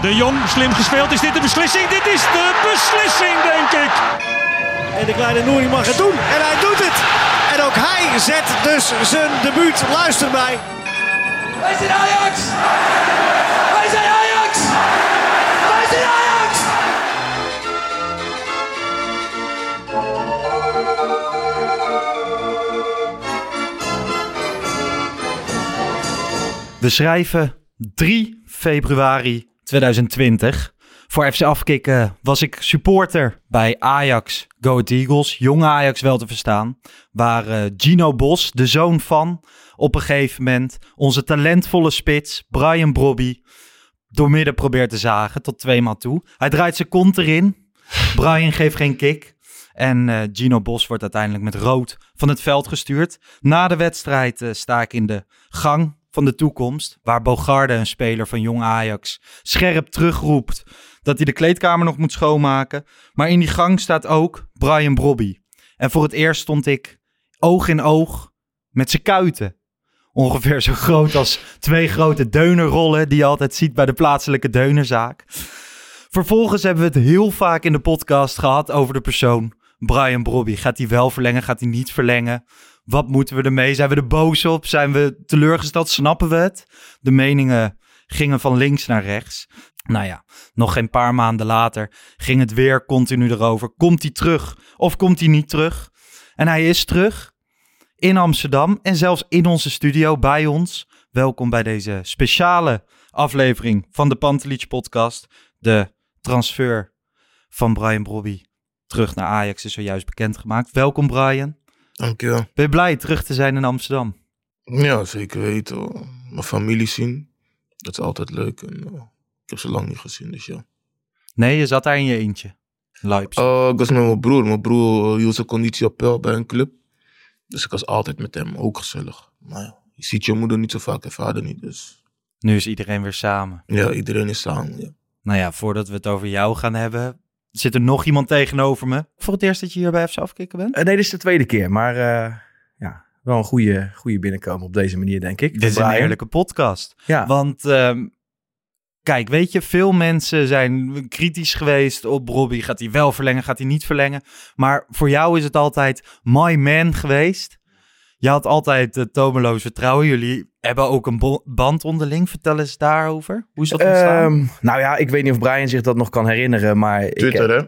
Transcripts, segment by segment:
De Jong, slim gespeeld. Is dit de beslissing? Dit is de beslissing, denk ik. En de kleine Nouri mag het doen. En hij doet het. En ook hij zet dus zijn debuut. Luister mij. Wij zijn Ajax! Wij zijn Ajax! Wij zijn Ajax! We schrijven 3 februari 2020. Voor FC Afkikken was ik supporter bij Ajax Go Eagles. Jong Ajax wel te verstaan. Waar eh, Gino Bos, de zoon van, op een gegeven moment onze talentvolle spits Brian Brobby doormidden probeert te zagen tot twee maal toe. Hij draait zijn kont erin. Brian geeft geen kick. En eh, Gino Bos wordt uiteindelijk met rood van het veld gestuurd. Na de wedstrijd eh, sta ik in de gang van de toekomst. Waar Bogarde, een speler van Jong Ajax, scherp terugroept dat hij de kleedkamer nog moet schoonmaken. Maar in die gang staat ook Brian Brobby. En voor het eerst stond ik oog in oog met zijn kuiten. Ongeveer zo groot als twee grote deunerrollen die je altijd ziet bij de plaatselijke deunerzaak. Vervolgens hebben we het heel vaak in de podcast gehad over de persoon Brian Brobby. Gaat hij wel verlengen? Gaat hij niet verlengen? Wat moeten we ermee? Zijn we er boos op? Zijn we teleurgesteld? Snappen we het? De meningen gingen van links naar rechts. Nou ja, nog geen paar maanden later ging het weer continu erover. Komt hij terug of komt hij niet terug? En hij is terug in Amsterdam en zelfs in onze studio bij ons. Welkom bij deze speciale aflevering van de Pantelich podcast. De transfer van Brian Brobby terug naar Ajax is zojuist bekendgemaakt. Welkom Brian. Dankjewel. Ben je blij terug te zijn in Amsterdam? Ja, zeker weten. hoor. Mijn familie zien. Dat is altijd leuk. En, eh, ik heb ze lang niet gezien, dus ja. Nee, je zat daar in je eentje. Leipzig. Uh, ik was met mijn broer. Mijn broer eh, hield zijn conditie op peil bij een club. Dus ik was altijd met hem, ook gezellig. Maar ja, je ziet je moeder niet zo vaak en vader niet. Dus Nu is iedereen weer samen. ja, iedereen is samen. Ja. Nou ja, voordat we het over jou gaan hebben, zit er nog iemand tegenover me. Voor het eerst dat je hier bij FC Afkikken bent? Eh, nee, dit is de tweede keer. Maar eh, ja, wel een goede, goede binnenkomen op deze manier, denk ik. Dit is een heerlijke podcast. Ja. Want ehm, kijk, weet je, veel mensen zijn kritisch geweest op Robbie. Gaat hij wel verlengen, gaat hij niet verlengen? Maar voor jou is het altijd my man geweest. Je had altijd uh, tomeloos vertrouwen. Jullie hebben ook een band onderling. Vertel eens daarover. Hoe is dat ontstaan? Ehm, nou ja, ik weet niet of Brian zich dat nog kan herinneren, maar... Ik, Twitter, hè?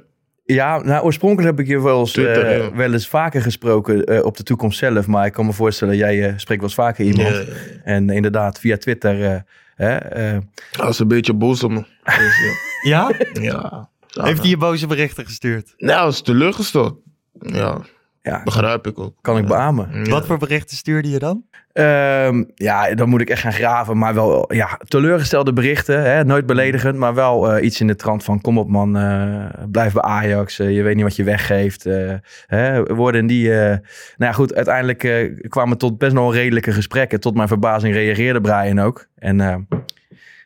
Ja, nou oorspronkelijk heb ik je wel eens, Twitter, eh, ja. wel eens vaker gesproken eh, op de toekomst zelf. Maar ik kan me voorstellen, jij eh, spreekt wel eens vaker iemand. En inderdaad, via Twitter... eh, hè, eh, Hij was een beetje boos op me. Dus, ja. Ja? ja. Heeft hij je boze berichten gestuurd? Nou, hij was teleurgesteld. Ja, ja, begrijp ik ook. kan ik beamen. Ja. Wat voor berichten stuurde je dan? Ehm, ja, dan moet ik echt gaan graven. Maar wel ja, teleurgestelde berichten. Hè? Nooit beledigend, maar wel eh, iets in de trant van... kom op man, eh, blijf bij Ajax. eh, je weet niet wat je weggeeft. eh, hè? Woorden die... eh, nou ja, goed, uiteindelijk eh, kwamen tot best wel redelijke gesprekken. Tot mijn verbazing reageerde Brian ook. En eh,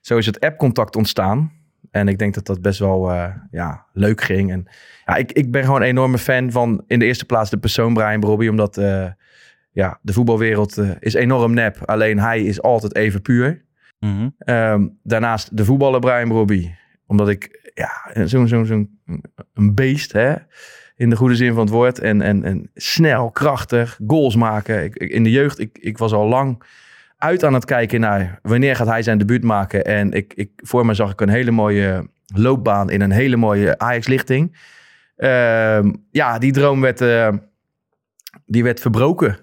zo is het appcontact ontstaan. En ik denk dat dat best wel eh, ja, leuk ging. En ja, ik, ik ben gewoon een enorme fan van in de eerste plaats de persoon Brian Brobby. Omdat eh, ja, de voetbalwereld eh, is enorm nep. Alleen hij is altijd even puur. Mhm. Ehm, daarnaast de voetballer Brian Brobby. Omdat ik, ja, zo'n zo'n zo'n een beest, hè. In de goede zin van het woord. En, en, en snel, krachtig, goals maken. Ik, ik- in de jeugd, ik, ik was al lang uit aan het kijken naar wanneer gaat hij zijn debuut maken. En ik, ik, voor me zag ik een hele mooie loopbaan in een hele mooie Ajax-lichting. Ehm, ja, die droom werd, eh, die werd verbroken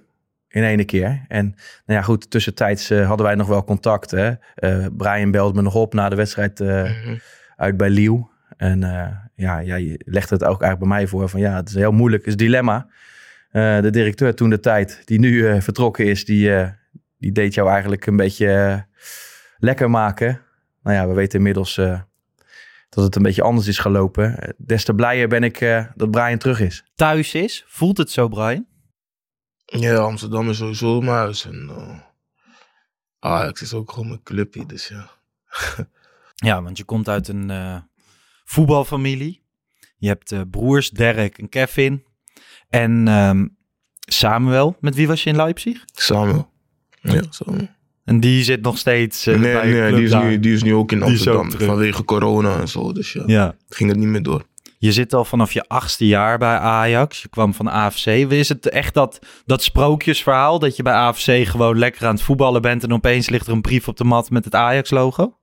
in ene keer. En nou ja, goed, tussentijds eh, hadden wij nog wel contact. Hè? Eh, Brian belde me nog op na de wedstrijd Mhm. uit bij Liel. En ja, jij legde het ook eigenlijk bij mij voor van ja, het is heel moeilijk, het is dilemma. De directeur toen de tijd, die nu vertrokken is, die, die deed jou eigenlijk een beetje eh, lekker maken. Nou ja, we weten inmiddels eh, dat het een beetje anders is gelopen. Des te blijer ben ik eh, dat Brian terug is. Thuis is, voelt het zo, Brian? Ja, Amsterdam is sowieso mijn huis. En eh, Ajax is ook gewoon mijn clubje, dus ja. Ja, want je komt uit een eh, voetbalfamilie. Je hebt eh, broers Derek en Kevin. En ehm, Samuel, met wie was je in Leipzig? Samen. Ja, samen. En die zit nog steeds eh, nee, bij nee club die, is daar. nu, die is nu ook in ook Amsterdam. vanwege corona en zo. Dus ja, Ja. ging het niet meer door. Je zit al vanaf je achtste jaar bij Ajax. Je kwam van AFC. Is het echt dat, dat sprookjesverhaal dat je bij AFC gewoon lekker aan het voetballen bent en opeens ligt er een brief op de mat met het Ajax-logo?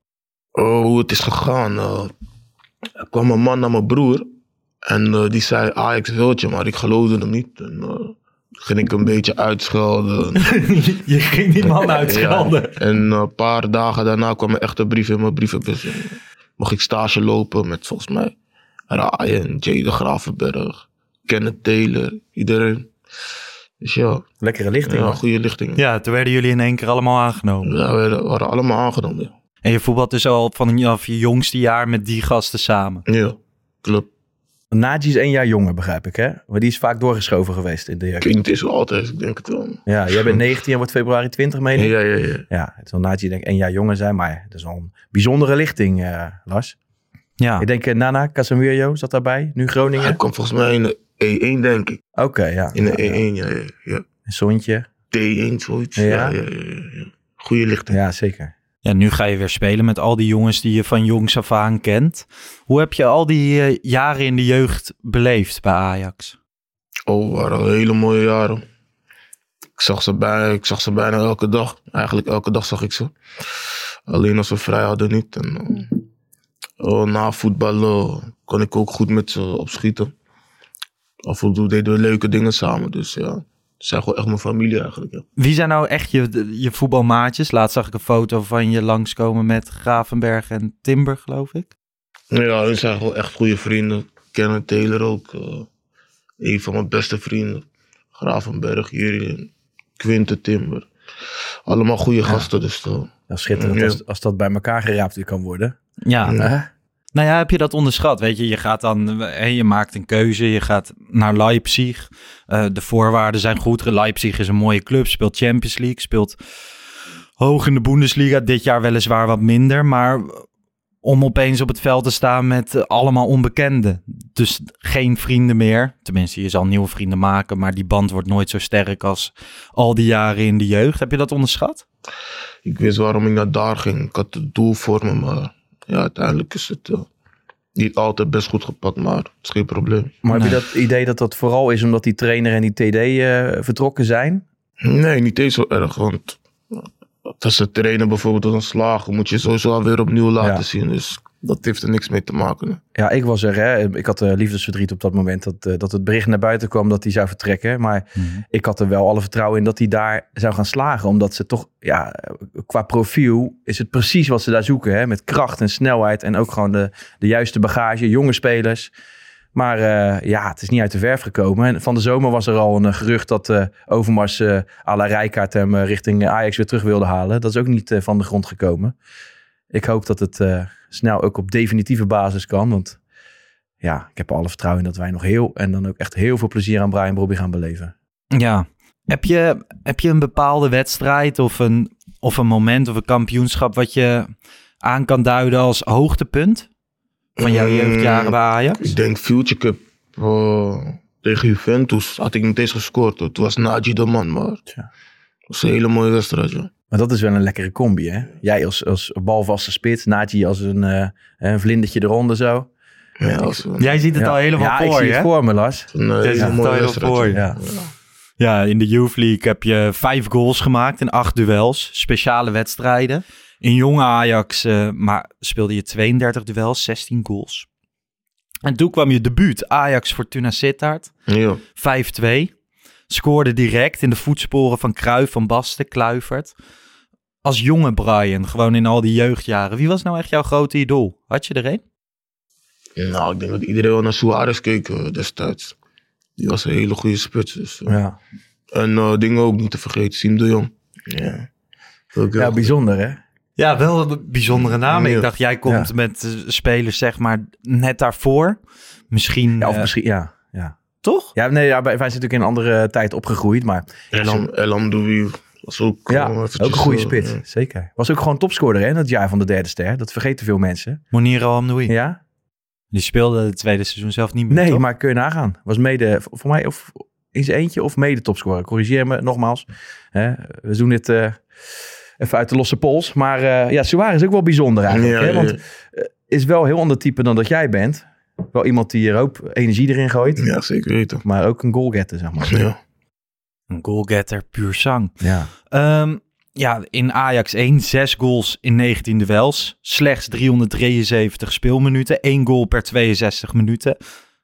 Oh, hoe het is gegaan. eh, er kwam een man naar mijn broer. En eh, die zei Ajax wilt je, maar ik geloofde hem niet. En ging ik een beetje uitschelden. je ging die man uitschelden. Ja, en een paar dagen daarna kwam er echt een brief in mijn brievenbus. En, Mocht ik stage lopen met volgens mij Ryan, Jay de Gravenberg, Kenneth Taylor, iedereen. Dus ja, Lekkere lichting. ja goede lichting. Ja, toen werden jullie in één keer allemaal aangenomen. Ja, we waren allemaal aangenomen. Ja, En je voetbalt dus al vanaf je jongste jaar met die gasten samen. ja klopt. Naji is één jaar jonger, begrijp ik, hè? Maar die is vaak doorgeschoven geweest in de jeugd. Klinkt is wel altijd, ik denk het wel. Ja, jij bent 19 en wordt februari 20, meen ik? Ja, ja, ja. Ja, het zal Naji denk ik één jaar jonger zijn, maar het is wel een bijzondere lichting, eh, Lars. Ja, Ik denk eh, Nana Casemiro zat daarbij, nu Groningen. Hij kwam volgens mij in de E1, denk ik. Oké, ja. In de Ja, ja. E1, ja, ja. ja. Een zoontje. T1, zoiets. Ja? Ja, ja, ja. ja, ja. Goede lichting. Ja, zeker. Ja, nu ga je weer spelen met al die jongens die je van jongs af aan kent. Hoe heb je al die eh, jaren in de jeugd beleefd bij Ajax? Oh, waren hele mooie jaren. Ik zag, ze bijna, ik zag ze bijna elke dag. Eigenlijk elke dag zag ik ze. Alleen als we vrij hadden niet. En, eh, oh, na voetballen kon ik ook goed met ze opschieten. Af en toe deden we leuke dingen samen. Dus ja, ze zijn gewoon echt mijn familie eigenlijk. Ja. Wie zijn nou echt je, je voetbalmaatjes? Laatst zag ik een foto van je langskomen met Gravenberg en Timber, geloof ik. Ja, hun zijn gewoon echt goede vrienden. Kennen Taylor ook. eh, een van mijn beste vrienden. Gravenberg, Jurien, Quinte Timber. Allemaal goede gasten. Dus uh, is schitterend Ja. als, als dat bij elkaar geraapt kan worden. Ja, Ja. Nou ja, heb je dat onderschat? Weet je, je gaat dan, hè, je maakt een keuze, je gaat naar Leipzig. Eh, de voorwaarden zijn goed. Leipzig is een mooie club, speelt Champions League, speelt hoog in de Bundesliga. Dit jaar weliswaar wat minder, maar om opeens op het veld te staan met eh, allemaal onbekenden. Dus geen vrienden meer. Tenminste, je zal nieuwe vrienden maken, maar die band wordt nooit zo sterk als al die jaren in de jeugd. Heb je dat onderschat? ik wist waarom ik naar daar ging. Ik had het doel voor me, maar ja, uiteindelijk is het eh, niet altijd best goed gepakt, maar het is geen probleem. Maar heb je dat idee dat dat vooral is omdat die trainer en die TD eh, vertrokken zijn? Nee, niet eens zo erg, want als ze trainen bijvoorbeeld als een slager, moet je sowieso alweer opnieuw laten Ja. zien. Dus dat heeft er niks mee te maken. Ja, ik was er. Hè. Ik had eh, liefdesverdriet op dat moment dat, eh, dat het bericht naar buiten kwam dat hij zou vertrekken. Maar ik had er wel alle vertrouwen in dat hij daar zou gaan slagen. Omdat ze toch, ja, qua profiel is het precies wat ze daar zoeken. Hè? Met kracht en snelheid en ook gewoon de, de juiste bagage, jonge spelers. Maar eh, ja, het is niet uit de verf gekomen. En van de zomer was er al een gerucht dat eh, Overmars eh à la Rijkaard hem eh, richting Ajax weer terug wilde halen. Dat is ook niet van de grond gekomen. Ik hoop dat het eh, snel ook op definitieve basis kan. Want ja, ik heb er alle vertrouwen in dat wij nog heel en dan ook echt heel veel plezier aan Brian Bobby gaan beleven. Ja. Heb je, heb je een bepaalde wedstrijd of een, of een moment of een kampioenschap wat je aan kan duiden als hoogtepunt van jouw Mm. jeugdjaren bij Ajax? Ik denk Future Cup eh, tegen Juventus had ik niet eens gescoord. Toen was Naji de man, maar dat was een hele mooie wedstrijd. Ja. Maar dat is wel een lekkere combi, hè? Jij als, als balvaste spits, Naji als een, eh, een vlindertje eronder zo. Ja, Jij ziet het ja. al helemaal ja, voor ik je, zie het voor me, Lars. eh, Dit is hele het mooie al heel wedstrijd. voor je. Ja. Ja, in de Youth League heb je vijf goals gemaakt in acht duels. Speciale wedstrijden. In jonge Ajax eh, maar speelde je 32 duels, 16 goals. En toen kwam je debuut, Ajax Fortuna Sittard, Ja. 5-2. Scoorde direct in de voetsporen van Cruijff, Van Basten, Kluivert. Als jonge Brian, gewoon in al die jeugdjaren. Wie was nou echt jouw grote idool? Had je er een? Nou, ik denk dat iedereen wel naar Suarez keek eh, destijds. Die was een hele goede spits. Dus, eh. Ja, En eh, dingen ook niet te vergeten, Siem de Jong. Ja, ja bijzonder hè? Ja, wel een bijzondere naam. Ik dacht, jij komt Ja. met spelers zeg maar net daarvoor. Misschien, Ja, of misschien, ja. Ja. toch? Ja, nee, ja, wij zijn natuurlijk in een andere tijd opgegroeid, maar Elam, Elam Doui was ook, ja, ook een goede eh, spits, ja. zeker. Was ook gewoon topscorer hè, dat jaar van de derde ster. Dat vergeten veel mensen. Moniro Amnoui. Ja? Die speelde het tweede seizoen zelf niet meer, Nee, toch? maar kun je nagaan. Was mede, voor mij, of in zijn eentje of mede topscorer. Corrigeer me nogmaals. Hè, we doen dit eh, even uit de losse pols. Maar eh, ja, Suarez is ook wel bijzonder eigenlijk. Ja, hè? Want ja. is wel heel ander type dan dat jij bent. Wel iemand die er ook energie erin gooit. Ja, zeker weten. Maar ook een goalgetter, zeg maar. Ja. Een goalgetter, puur zang. Ja. Ehm, ja, in Ajax 1, 6 goals in 19 duels. Slechts 373 speelminuten. 1 goal per 62 minuten.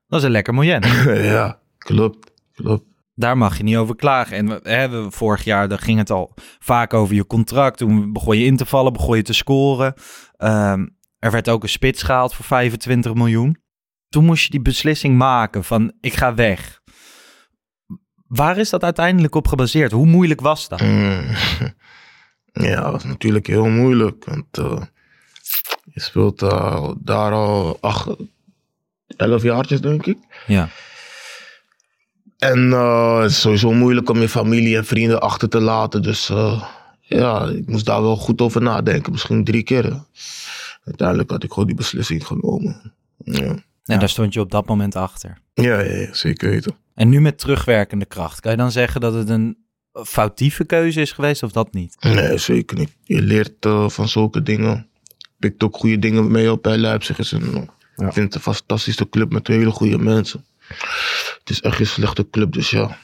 Dat is een lekker miljoen. ja, klopt. Klopt. Daar mag je niet over klagen. En we, hè, we, vorig jaar daar ging het al vaak over je contract. Toen begon je in te vallen, begon je te scoren. Ehm, er werd ook een spits gehaald voor 25 miljoen. Toen moest je die beslissing maken van ik ga weg. Waar is dat uiteindelijk op gebaseerd? Hoe moeilijk was dat? Mm. Ja, dat was natuurlijk heel moeilijk. Want eh, je speelt eh, daar al acht, elf jaartjes, denk ik. Ja. En eh, het is sowieso moeilijk om je familie en vrienden achter te laten. Dus ja, ik moest daar wel goed over nadenken. Misschien drie keer. Uiteindelijk had ik gewoon die beslissing genomen. Ja, En daar stond je op dat moment achter. ja, ja, zeker weten. En nu met terugwerkende kracht. Kan je dan zeggen dat het een foutieve keuze is geweest of dat niet? Nee, zeker niet. Je leert eh, van zulke dingen. Pikt ook goede dingen mee op bij Leipzig. Is een, Ja. Ik vind het een fantastische club met hele goede mensen. Het is echt geen slechte club, dus ja.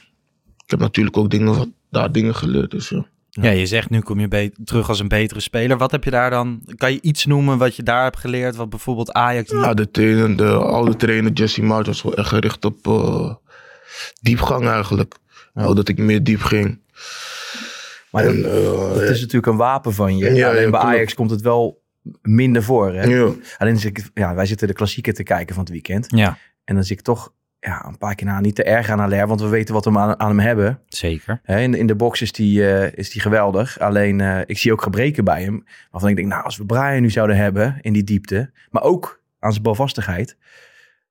Ik heb natuurlijk ook dingen, van- daar dingen geleerd, dus ja. Ja, je zegt nu kom je terug als een betere speler. Wat heb je daar dan? Kan je iets noemen wat je daar hebt geleerd? Wat bijvoorbeeld Ajax Ja, de, trainer, de oude trainer Jesse Maart was wel echt gericht op eh, diepgang eigenlijk. Nou, dat ik meer diep ging. Maar En, dat, eh, dat is natuurlijk een wapen van je. Ja, Alleen bij. Ajax komt het wel minder voor. Hè? Alleen ja, wij zitten de klassieker te kijken van het weekend. Ja, En dan zie ik toch ja, een paar keer na niet te erg aan Haller. Want we weten wat we aan, aan hem hebben. zeker. In, in de box is die, eh, is die geweldig. Alleen eh, ik zie ook gebreken bij hem. Waarvan ik denk, nou, als we Brian nu zouden hebben in die diepte. Maar ook aan zijn balvastigheid.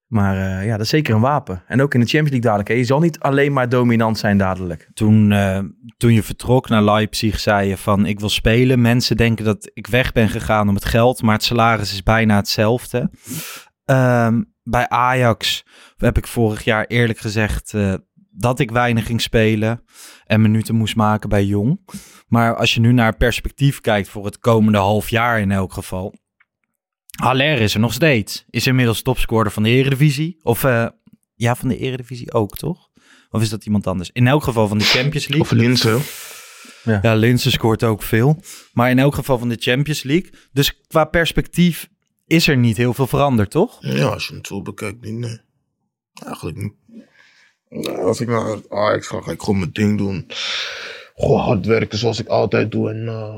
Maar eh, ja, dat is zeker een wapen. En ook in de Champions League dadelijk. Hè. Je zal niet alleen maar dominant zijn dadelijk. Toen, toen je vertrok naar Leipzig, zei je van ik wil spelen. Mensen denken dat ik weg ben gegaan om het geld, maar het salaris is bijna hetzelfde. Ehm, bij Ajax heb ik vorig jaar eerlijk gezegd eh, dat ik weinig ging spelen en minuten moest maken bij Jong. Maar als je nu naar perspectief kijkt voor het komende half jaar in elk geval. Haller is er nog steeds. Is inmiddels topscorer van de Eredivisie. Of eh, ja, van de Eredivisie ook, toch? Of is dat iemand anders? In elk geval van de Champions League. Of Linse. Ja, Linse scoort ook veel. Maar in elk geval van de Champions League. Dus qua perspectief is er niet heel veel veranderd, toch? Ja, als je het zo bekijkt, niet, nee. Eigenlijk niet. Nou, als ik naar Ajax ga, ga ik gewoon mijn ding doen. Gewoon hard werken zoals ik altijd doe. En eh,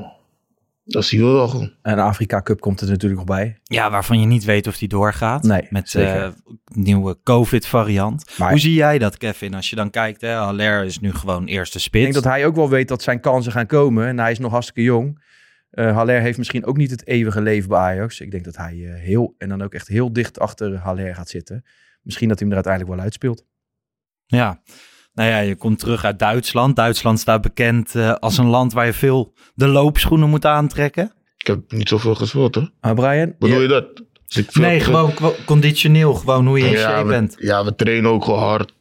dat zie je wel gewoon. En de Afrika Cup komt er natuurlijk nog bij. Ja, waarvan je niet weet of die doorgaat. Nee, met eh nieuwe COVID-variant. Maar- Hoe zie jij dat, Kevin? Als je dan kijkt, hè, Haller is nu gewoon eerste Ik spits. denk dat hij ook wel weet dat zijn kansen gaan komen. En hij is nog hartstikke jong. Eh Haller heeft misschien ook niet het eeuwige leven bij Ajax. Ik denk dat hij eh, heel, en dan ook echt heel dicht achter Haller gaat zitten. Misschien dat hij hem er uiteindelijk wel uitspeelt. Ja. Nou ja, je komt terug uit Duitsland. Duitsland staat bekend eh, als een land waar je veel de loopschoenen moet aantrekken. Ik heb niet zoveel gespeeld, hè? Maar Brian, Bedoel je- je dat? Veel Nee, gewoon conditioneel. Gewoon hoe je in ja, shape we, bent. ja, we trainen ook gewoon hard.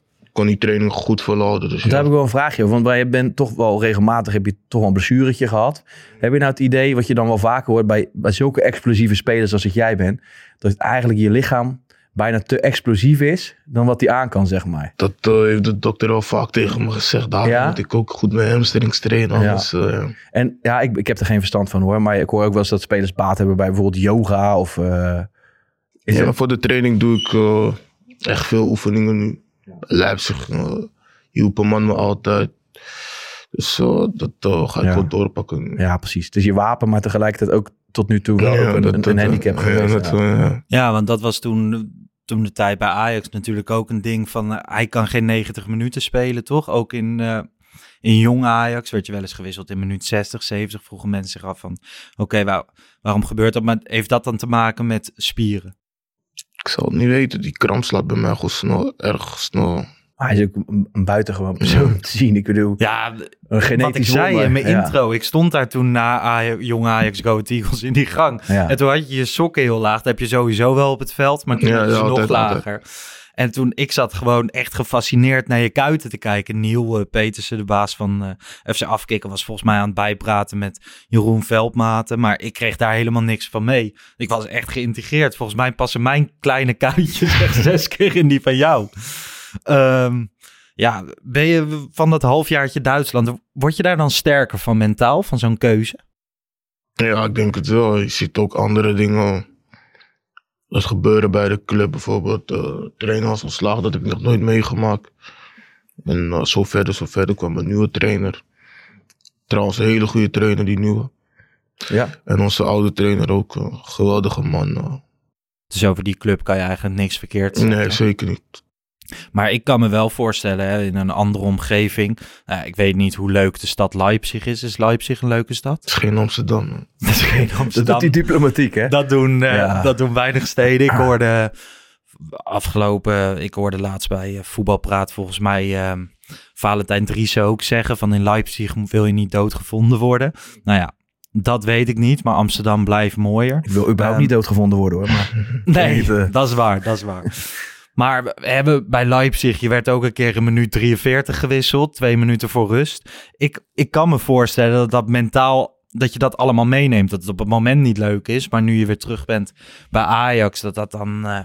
Ik die training goed volhouden. Dus daar ja. heb ik wel een vraagje over. Want je bent toch wel regelmatig, heb je toch wel een blessuretje gehad. Heb je nou het idee, wat je dan wel vaker hoort bij, bij zulke explosieve spelers als dat jij bent, dat het eigenlijk je lichaam bijna te explosief is dan wat hij aan kan, zeg maar. Dat eh, heeft de dokter al vaak tegen me gezegd. Daarom Ja? moet ik ook goed mijn hamstrings trainen. Anders, eh, ja. En ja, ik, ik heb er geen verstand van hoor, maar ik hoor ook wel eens dat spelers baat hebben bij bijvoorbeeld yoga of... eh, is Ja, het- voor de training doe ik echt veel oefeningen nu. Leipzig uh, hielpen man me altijd. Dus eh, dat eh, ga ik Ja. wel doorpakken. ja, precies. Het is je wapen, maar tegelijkertijd ook tot nu toe wel ook een, dat- een, handicap ja, geweest. ja. eh, ja. Ja, want dat was toen, toen de tijd bij Ajax natuurlijk ook een ding van... eh, hij kan geen 90 minuten spelen, toch? Ook in, eh, in jong Ajax werd je wel eens gewisseld in minuut 60, 70. Vroegen mensen zich af van... Oké, waar- waarom gebeurt dat? Maar heeft dat dan te maken met spieren? Ik zal het niet weten. Die kramp slaat bij mij gewoon snel, erg snel. Hij is ook een, buitengewoon persoon om te zien. Ik bedoel, Ja, een genetisch wat ik zei wonder. in mijn Ja. intro. Ik stond daar toen na Ajax, jong Ajax Go Eagles in die gang. Ja. En toen had je je sokken heel laag. Dat heb je sowieso wel op het veld, maar toen Ja, had je ja, ze nog altijd, lager. En toen, ik zat gewoon echt gefascineerd naar je kuiten te kijken. Niel eh, Petersen, de baas van eh, FC Afkikken, was volgens mij aan het bijpraten met Jeroen Veldmaten. Maar ik kreeg daar helemaal niks van mee. Ik was echt geïntegreerd. Volgens mij passen mijn kleine kuitjes echt zes keer in die van jou. Ehm, ja, ben je van dat halfjaartje Duitsland, word je daar dan sterker van mentaal, van zo'n keuze? Ja, ik denk het wel. Je ziet ook andere dingen. Dat gebeuren bij de club bijvoorbeeld. eh trainer als ontslag, dat heb ik nog nooit meegemaakt. En eh, zo verder, zo verder kwam een nieuwe trainer. Trouwens, een hele goede trainer, die nieuwe. Ja. En onze oude trainer ook. Een geweldige man. eh. Dus over die club kan je eigenlijk niks verkeerd zeggen. Nee, zeker niet. Maar ik kan me wel voorstellen, hè, in een andere omgeving. Ik weet niet hoe leuk de stad Leipzig is. Is Leipzig een leuke stad? Het is geen Amsterdam. man. Dat is geen Dat doet die diplomatiek, hè? Dat doen, eh, Ja. dat doen weinig steden. Ik hoorde afgelopen, ik hoorde laatst bij eh, Voetbalpraat volgens mij eh, Valentijn Driessen ook zeggen van in Leipzig wil je niet doodgevonden worden. Nou ja, dat weet ik niet, maar Amsterdam blijft mooier. Ik wil überhaupt Ehm, niet doodgevonden worden, hoor. Maar Nee, niet, dat is waar, dat is waar. Maar we hebben bij Leipzig, je werd ook een keer in minuut 43 gewisseld, twee minuten voor rust. Ik, ik kan me voorstellen dat dat mentaal, dat je dat allemaal meeneemt. Dat het op het moment niet leuk is, maar nu je weer terug bent bij Ajax, dat dat dan... eh,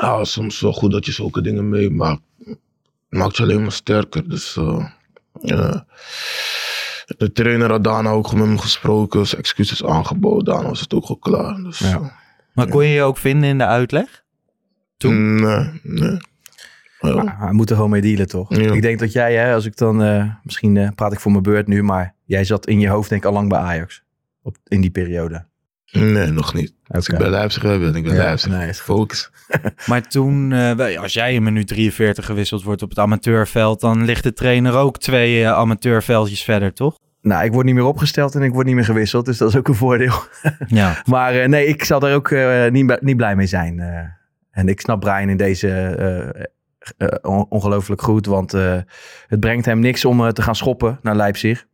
Ja, soms wel goed dat je zulke dingen meemaakt. Maakt je alleen maar sterker. Dus eh, ja. De trainer had daarna ook met me gesproken. Zijn excuses aangeboden. Daarna was het ook al klaar. Dus, Ja. eh, maar kon je je ook vinden in de uitleg? Toen? Nee, nee. Ja. Maar hij moet er gewoon mee dealen, toch? Ja. Ik denk dat jij, hè, als ik dan... eh, misschien eh, praat ik voor mijn beurt nu, maar jij zat in je hoofd denk ik al lang bij Ajax. Op, in die periode. Nee, nog niet. Als ik bij Leipzig ben, ben ik bij Ja, Leipzig. nee. Focus. Maar toen, eh, als jij in minuut 43 gewisseld wordt op het amateurveld, dan ligt de trainer ook twee amateurveldjes verder, toch? Nou, ik word niet meer opgesteld en ik word niet meer gewisseld. Dus dat is ook een voordeel. Ja. Maar eh, nee, ik zal er ook eh, niet, niet blij mee zijn. Eh. en ik snap Brian in deze eh, eh, on- ongelooflijk goed. Want eh, het brengt hem niks om eh, te gaan schoppen naar Leipzig.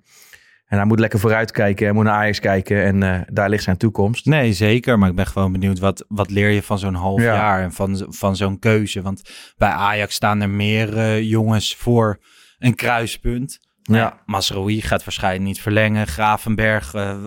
En hij moet lekker vooruitkijken. Hij moet naar Ajax kijken. En eh, daar ligt zijn toekomst. Nee, zeker. Maar ik ben gewoon benieuwd, wat, wat leer je van zo'n half Ja. jaar en van, van zo'n keuze? Want bij Ajax staan er meer eh, jongens voor een kruispunt. Ja. Masroei gaat waarschijnlijk niet verlengen. Gravenberg, eh,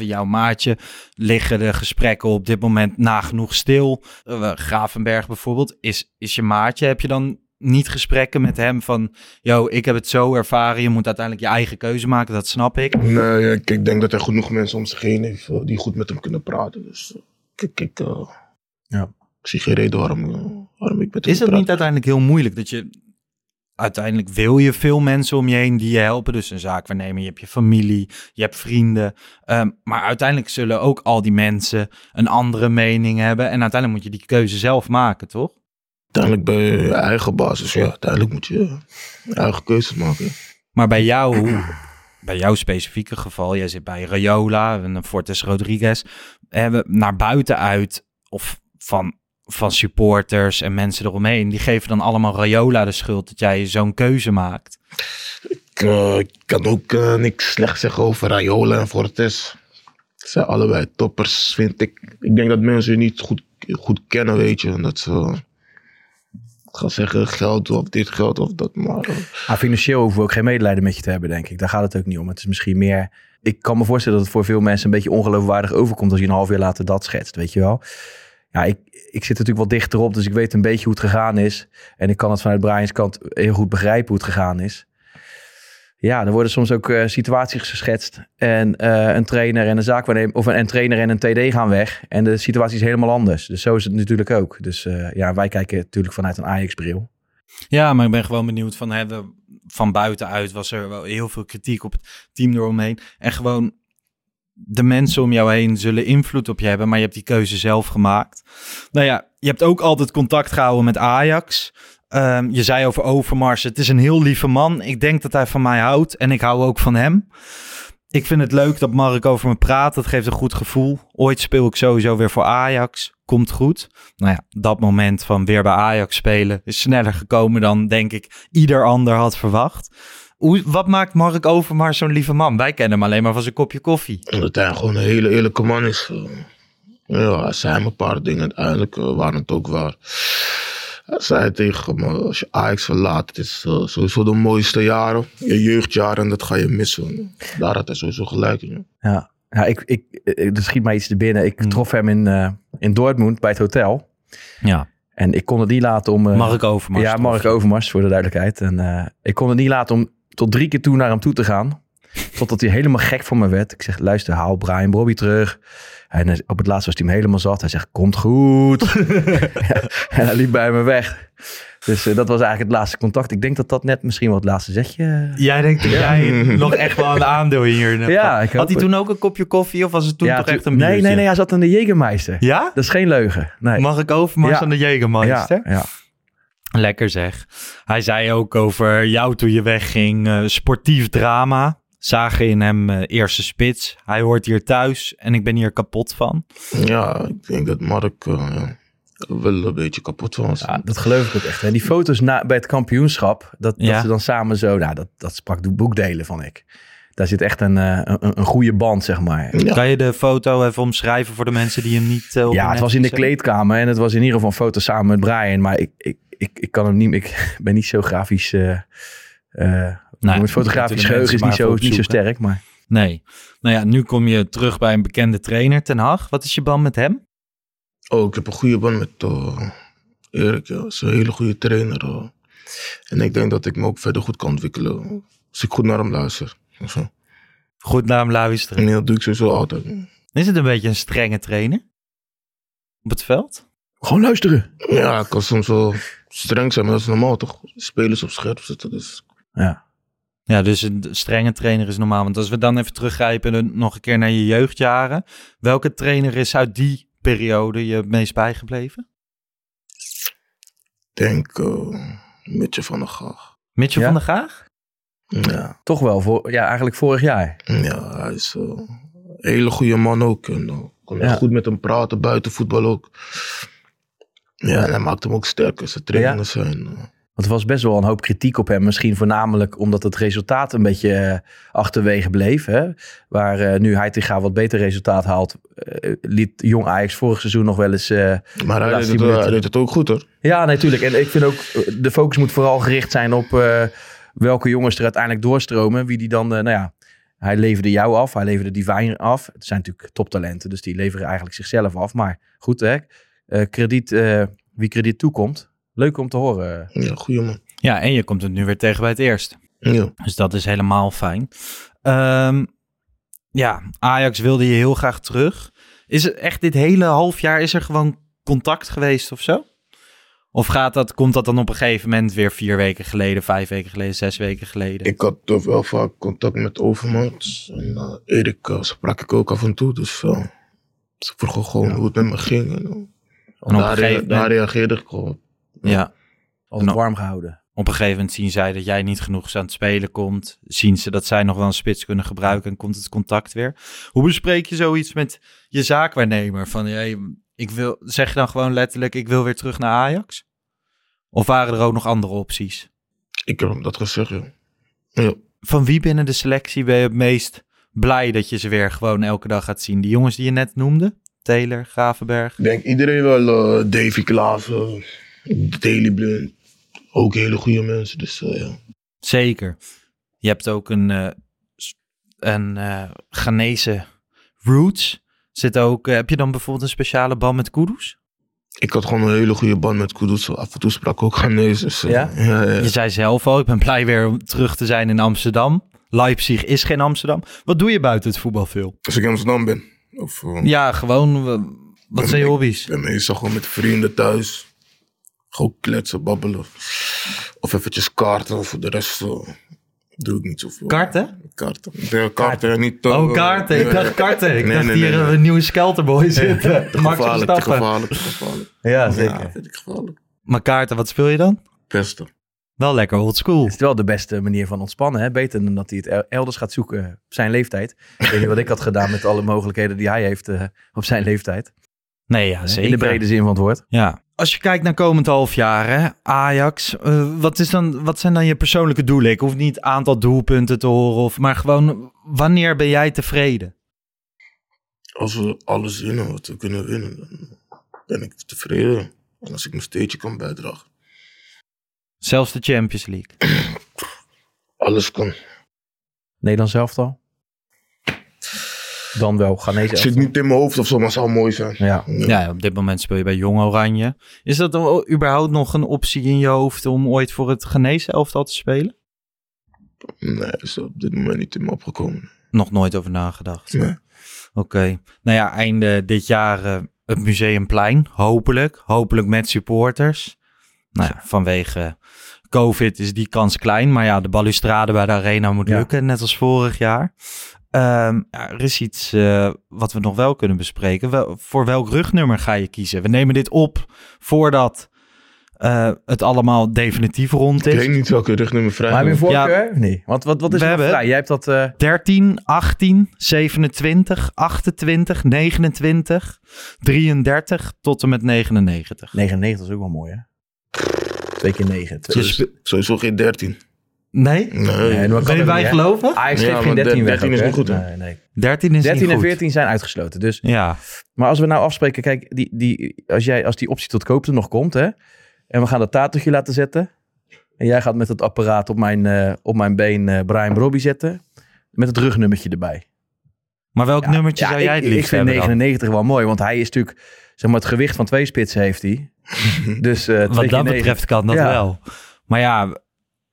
jouw maatje, liggen de gesprekken op dit moment nagenoeg stil. Eh, Gravenberg bijvoorbeeld, is, is je maatje. Heb je dan niet gesprekken met hem van... Yo, ik heb het zo ervaren, je moet uiteindelijk je eigen keuze maken, dat snap ik. Nee, ik, ik denk dat hij genoeg mensen om zich heen heeft eh, die goed met hem kunnen praten. Dus eh, ik, ik, Ja. ik zie geen reden waarom, waarom ik met hem Is het praat. niet uiteindelijk heel moeilijk dat je uiteindelijk wil je veel mensen om je heen die je helpen. Dus een zaakwaarnemer, je hebt je familie, je hebt vrienden. Ehm, maar uiteindelijk zullen ook al die mensen een andere mening hebben. En uiteindelijk moet je die keuze zelf maken, toch? Uiteindelijk ben je je eigen basis. Ja, uiteindelijk moet je je eigen keuzes maken. Maar bij jou, bij jouw specifieke geval, jij zit bij Rayola en Fortes Rodriguez, hebben naar buiten uit of van, van supporters en mensen eromheen, die geven dan allemaal Rayola de schuld dat jij zo'n keuze maakt. Ik, eh, ik kan ook eh, niks slecht zeggen over Rayola en Fortes. Ze zijn allebei toppers, vind ik. Ik denk dat mensen je niet goed, goed kennen, weet je. En dat ze ik ga zeggen geld of dit geld of dat. Maar Maar financieel hoeven we ook geen medelijden met je te hebben, denk ik. Daar gaat het ook niet om. Het is misschien meer... Ik kan me voorstellen dat het voor veel mensen een beetje ongeloofwaardig overkomt als je een half jaar later dat schetst, weet je wel. ja, ik, ik zit natuurlijk wat dichterop, dus ik weet een beetje hoe het gegaan is. En ik kan het vanuit Brian's kant heel goed begrijpen hoe het gegaan is. Ja, er worden soms ook eh, situaties geschetst. En eh, een trainer en een zaakwaarnemer, of een, een trainer en een TD gaan weg. En de situatie is helemaal anders. Dus zo is het natuurlijk ook. Dus eh, ja, wij kijken natuurlijk vanuit een Ajax-bril. Ja, maar ik ben gewoon benieuwd van, we- van buitenuit was er wel heel veel kritiek op het team eromheen. En gewoon de mensen om jou heen zullen invloed op je hebben, maar je hebt die keuze zelf gemaakt. Nou ja, je hebt ook altijd contact gehouden met Ajax. Ehm, je zei over Overmars, het is een heel lieve man. Ik denk dat hij van mij houdt en ik hou ook van hem. Ik vind het leuk dat Mark over me praat. Dat geeft een goed gevoel. Ooit speel ik sowieso weer voor Ajax. Komt goed. Nou ja, dat moment van weer bij Ajax spelen is sneller gekomen dan, denk ik, ieder ander had verwacht. Hoe, wat maakt Mark Overmars zo'n lieve man? Wij kennen hem alleen maar van zijn kopje koffie. Omdat hij gewoon een hele eerlijke man is. eh. Ja, hij zei me een paar dingen. Uiteindelijk eh, waren het ook waar. Hij zei tegen me, als je Ajax verlaat, het is eh, sowieso de mooiste jaren. Je jeugdjaren, en dat ga je missen. Daar had hij sowieso gelijk in. ja. Ja, ja ik, ik, ik- er schiet mij iets te binnen. Ik Hmm. trof hem in, eh, in Dortmund bij het hotel. Ja, En ik kon het niet laten om... eh, Mark Overmars. Ja? Mark Overmars, voor de duidelijkheid. En eh, ik kon het niet laten om tot drie keer toe naar hem toe te gaan. Totdat hij helemaal gek van me werd. Ik zeg, luister, haal Brian Bobby terug. En op het laatst was hij hem helemaal zat. Hij zegt, komt goed. Ja, en hij liep bij me weg. Dus eh, dat was eigenlijk het laatste contact. Ik denk dat dat net misschien wel het laatste zetje... Jij denkt dat jij nog echt wel een aandeel hier. Ja, ik Had hij het. toen ook een kopje koffie of was het toen Ja, toch echt een Nee, biertje? nee, nee. Hij zat aan de Jägermeister. Ja? Dat is geen leugen. Nee. Mark Overmars Ja. aan de Jägermeister? ja, ja. Lekker zeg. Hij zei ook over jou toen je wegging, eh, sportief drama. Zagen in hem eh, eerste spits. Hij hoort hier thuis en ik ben hier kapot van. Ja, ik denk dat Mark eh, wel een beetje kapot van was. Ja, dat geloof ik ook echt. En die foto's na, bij het kampioenschap, dat, Ja. dat ze dan samen zo, nou, dat, dat sprak de boekdelen van ik. Daar zit echt een, eh, een, een goede band, zeg maar. Ja. Kan je de foto even omschrijven voor de mensen die hem niet uh, Ja, het was in de kleedkamer en het was in ieder geval een foto samen met Brian. Maar ik, ik, ik, ik kan hem niet, ik ben niet zo grafisch. eh eh, Nee, mijn fotografisch moeten de geheugen is niet zo, niet zo sterk. Maar Nee. Nou ja, nu kom je terug bij een bekende trainer, Ten Hag. Wat is je band met hem? Oh, ik heb een goede band met eh, Erik. Ja. Hij is een hele goede trainer. eh. En ik denk dat ik me ook verder goed kan ontwikkelen. Als ik goed naar hem luister. Zo. Goed naar hem luisteren. En dat doe ik sowieso altijd. Is het een beetje een strenge trainer? Op het veld? Gewoon luisteren. Ja, ik kan soms wel streng zijn, maar dat is normaal toch? Spelers op scherp zetten. Dus Ja. Ja, dus een strenge trainer is normaal. Want als we dan even teruggrijpen en nog een keer naar je jeugdjaren. Welke trainer is uit die periode je het meest bijgebleven? ik denk uh, Mitje van der Gaag. Mitchell Ja? van der Gaag? Ja, Toch wel, voor, ja, eigenlijk vorig jaar. ja, hij is eh, een hele goede man ook. En uh, kon Ja. goed met hem praten, buiten voetbal ook. Ja, en hij maakt hem ook sterker. Zijn zijn... eh, Want er was best wel een hoop kritiek op hem. Misschien voornamelijk omdat het resultaat een beetje eh, achterwege bleef. Hè? Waar eh, nu Heitinga wat beter resultaat haalt. liet Jong Ajax vorig seizoen nog wel eens... maar hij deed, het, minuten. hij deed het ook goed hoor. Ja, natuurlijk. En ik vind ook, de focus moet vooral gericht zijn op welke jongens er uiteindelijk doorstromen. Wie die dan, nou ja, hij leverde jou af, hij leverde Divine af. Het zijn natuurlijk toptalenten, dus die leveren eigenlijk zichzelf af. Maar goed, hè, krediet, eh, wie krediet toekomt, leuk om te horen. Ja, goede man. Ja, en je komt het nu weer tegen bij het eerst. Ja. Dus dat is helemaal fijn. Ehm, ja, Ajax wilde je heel graag terug. Is het echt dit hele half jaar, is er gewoon contact geweest of zo? Of gaat dat, komt dat dan op een gegeven moment weer vier weken geleden, vijf weken geleden, zes weken geleden? Ik had toch wel vaak contact met Overmars. En uh, Erik uh, sprak ik ook af en toe. Dus uh, ze vroegen gewoon hoe het met me ging. En, uh, En op een daar, reageerde ik gewoon. ja, Altijd Nou. warm gehouden. op een gegeven moment zien zij dat jij niet genoeg aan het spelen komt. Zien ze dat zij nog wel een spits kunnen gebruiken en komt het contact weer. Hoe bespreek je zoiets met je zaakwaarnemer? Van, hey, ik wil, zeg je dan gewoon letterlijk, ik wil weer terug naar Ajax? Of waren er ook nog andere opties? Ik heb hem dat gezegd, ja. ja. Van wie binnen de selectie ben je het meest blij dat je ze weer gewoon elke dag gaat zien? Die jongens die je net noemde? Taylor, Gravenberg. Ik denk iedereen wel. uh, Davy Klaassen, Daily Blind. Ook hele goede mensen. Dus uh, ja. Zeker. Je hebt ook een, eh, s- een eh Ghanese roots. Zit ook, eh, heb je dan bijvoorbeeld een speciale band met Kudus? Ik had gewoon een hele goede band met Kudus. Af en toe sprak ik ook Ghanese. Dus, eh, Ja? ja, ja. Je zei zelf al, ik ben blij weer om terug te zijn in Amsterdam. Leipzig is geen Amsterdam. Wat doe je buiten het voetbal veel? Als ik in Amsterdam ben. Of, eh, Ja, gewoon, eh, wat zijn je hobby's? Ik ben meestal gewoon met vrienden thuis. Gewoon kletsen, babbelen. Of eventjes kaarten. Voor de rest eh, doe ik niet zoveel. Karten? Kaarten. De kaarten, niet... eh, Oh, kaarten. Ik dacht karten. Ik Nee, dacht nee, hier nee, een nieuwe Skelterboy zitten. Te gevaarlijk, te gevaarlijk, te gevaarlijk. Ja, Ja, zeker. vind ik gevaarlijk. Maar kaarten, wat speel je dan? Pesten. Wel lekker old school. Het is wel de beste manier van ontspannen. Hè? Beter dan dat hij het el- elders gaat zoeken op zijn leeftijd. Ik weet niet wat ik had gedaan met alle mogelijkheden die hij heeft eh, op zijn leeftijd. Nee, ja, zeker. In de brede zin van het woord. Ja. Als je kijkt naar komend half jaar, hè, Ajax, eh, wat, is dan, wat zijn dan je persoonlijke doelen? Ik hoef niet aantal doelpunten te horen, of, maar gewoon wanneer ben jij tevreden? Als we alles winnen wat we kunnen winnen, dan ben ik tevreden. En als ik mijn steentje kan bijdragen. Zelfs de Champions League. Alles kan. Nederland zelf al. Dan wel Ghanese Het zit elftal. niet in mijn hoofd of zo, maar het zou mooi zijn. Ja. Ja, op dit moment speel je bij Jong Oranje. Is dat dan überhaupt nog een optie in je hoofd om ooit voor het Genezen elftal te spelen? Nee, is op dit moment niet in me opgekomen. Nog nooit over nagedacht. Nee. Oké. Nou ja, einde dit jaar eh, het Museumplein. Hopelijk. Hopelijk met supporters. Nou ja, vanwege COVID is die kans klein. Maar ja, de balustrade bij de arena moet Ja. lukken. Net als vorig jaar. Ehm, ja, er is iets eh, wat we nog wel kunnen bespreken. Wel, voor welk rugnummer ga je kiezen? We nemen dit op voordat eh, het allemaal definitief rond Ik is. weet niet welke rugnummer vrij Maar heb je een is. voorkeur? niet? Want wat, wat is We er nog hebben- vrij? Jij hebt dat... eh, 13, 18, 27, 28, 29, 33 tot en met 99. 99 is ook wel mooi, hè? Twee keer 9. Je spe- Sowieso geen 13. nee? Nee. Nee, maar- Ben je bij geloven? Ajax Ja, geen maar 13 weg 13 is niet goed, hè? Nee, nee. 13 is 13 niet en goed. 14 zijn uitgesloten. Dus, Ja, maar als we nou afspreken, kijk, die, die, als, jij, als die optie tot koop er nog komt, hè? En we gaan dat tatoetje laten zetten. En jij gaat met het apparaat op mijn, eh, op mijn been eh, Brian Robbie zetten. Met het rugnummertje erbij. maar welk Ja, nummertje ja, zou jij ik, het ik liefst vind hebben dan? 99 wel mooi, want hij is natuurlijk, zeg maar, het gewicht van twee spitsen heeft hij. dus eh twee Wat dat betreft kan dat Ja. wel. Maar ja,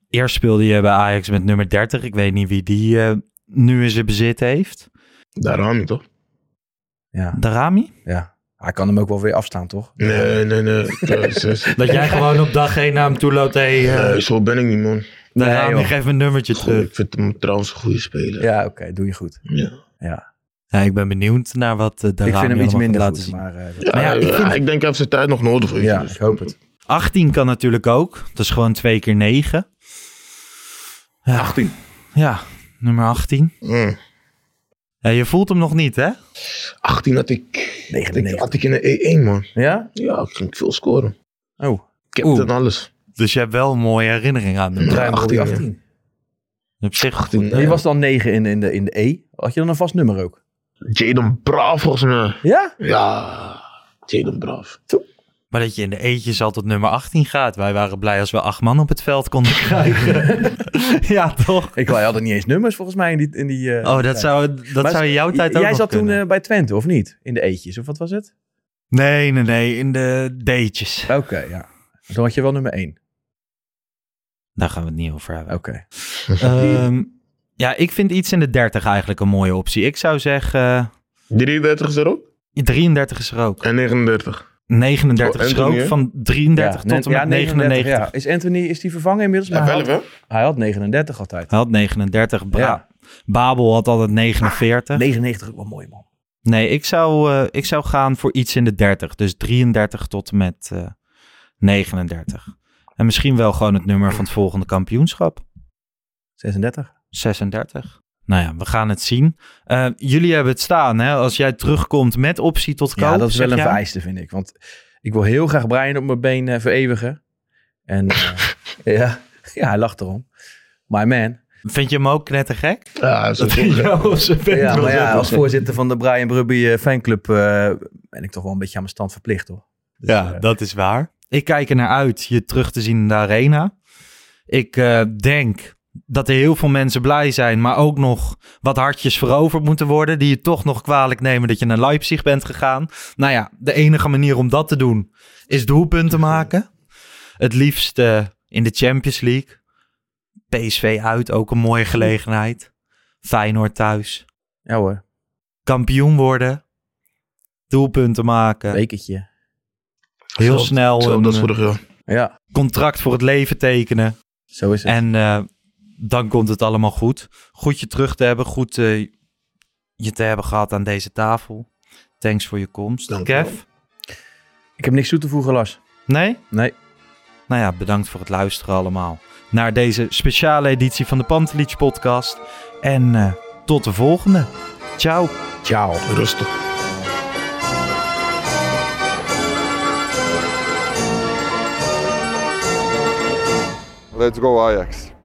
eerst speelde je bij Ajax met nummer 30. Ik weet niet wie die eh, nu in zijn bezit heeft. Niet, toch? Ja, Darami? ja. Hij kan hem ook wel weer afstaan, toch? Nee, nee, nee. Dat jij gewoon op dag 1 naar hem toe loopt. Hey, eh, Nee, zo ben ik niet, man. Darami, joh. geef me een nummertje Goh, terug. ik vind hem trouwens een goede speler. Ja, oké, doe je goed. Ja. Ja. Ja, ik ben benieuwd naar wat uh, Darami Ik vind hem iets minder goed, laten zien. maar... eh, Ja, Maar ja, ik ik, vind- ik denk heeft zijn tijd nog nodig. je. ja, Dus- ik hoop het. 18 kan natuurlijk ook. Dat is gewoon 2 keer 9. Ja, 18. ja nummer 18. Mm. Ja, je voelt hem nog niet, hè? 18 had ik, 99. had ik in de E1, man. Ja? Ja, ik ging veel scoren. Oh, Captain Oeh. alles. Dus je hebt wel een mooie herinnering aan hem. 18, Robbie ja. 18. Op zich 18. Je was dan 9 in, in, de, in de E. Had je dan een vast nummer ook? Jaden Braaf, volgens mij. Ja? Ja, Jaden Braaf. Maar dat je in de eetjes al tot nummer 18 gaat. Wij waren blij als we acht man op het veld konden krijgen. ja, toch? Ik wij hadden niet eens nummers volgens mij in die... In die eh, Oh, dat tijd. zou, dat Maar zou in jouw tijd ook Jij zat toen eh, bij Twente, of niet? In de eetjes, of wat was het? Nee, nee, nee. In de D'tjes. Oké, ja. Dan had je wel nummer 1. Daar gaan we het niet over hebben. Oké. Ehm, ja, ik vind iets in de 30 eigenlijk een mooie optie. Ik zou zeggen, eh, 33 is er ook. 33 is er ook. En 39. 39 Oh, is er Anthony, ook. Van 33 ja, tot en met ja, 99. Ja. Is Anthony, is die vervangen inmiddels? Ja, Maar hij, wel, had, hij had 39 altijd. Hij had 39. Bra- Ja. Babel had altijd 49. 99 ook wel mooi, man. Nee, ik zou, eh, ik zou gaan voor iets in de 30. Dus 33 tot en met eh 39. En misschien wel gewoon het nummer van het volgende kampioenschap. 36. 36. Nou ja, we gaan het zien. Jullie hebben het staan, hè? Als jij terugkomt met optie tot koop. Ja, dat is wel een jij? vereiste, vind ik. Want ik wil heel graag Brian op mijn been eh, vereeuwigen. En ja, ja, hij lacht erom. My man. Vind je hem ook knettergek? Ja, zo Ja, Ja, maar ja, als voorzitter van de Brian Brubby fanclub ben ik toch wel een beetje aan mijn stand verplicht, hoor. Dus, Ja, dat is waar. Ik kijk er naar uit je terug te zien in de arena. Ik denk dat er heel veel mensen blij zijn, maar ook nog wat hartjes veroverd moeten worden, die je toch nog kwalijk nemen dat je naar Leipzig bent gegaan. Nou ja, de enige manier om dat te doen is doelpunten maken. Het liefst eh, in de Champions League. PSV uit, ook een mooie gelegenheid. Feyenoord thuis. Ja hoor, Kampioen worden. Doelpunten maken. bekertje. Heel snel als een vorig jaar. Ja, contract voor het leven tekenen. zo is het. En eh, dan komt het allemaal goed. Goed je terug te hebben. Goed eh, je te hebben gehad aan deze tafel. Thanks voor je komst. Dank. Kev? Ik heb niks toe te voegen, Lars. Nee? Nee. Nou ja, bedankt voor het luisteren allemaal. Naar deze speciale editie van de Pantelich podcast. En eh, tot de volgende. Ciao. Ciao. Rustig. Let's go Ajax.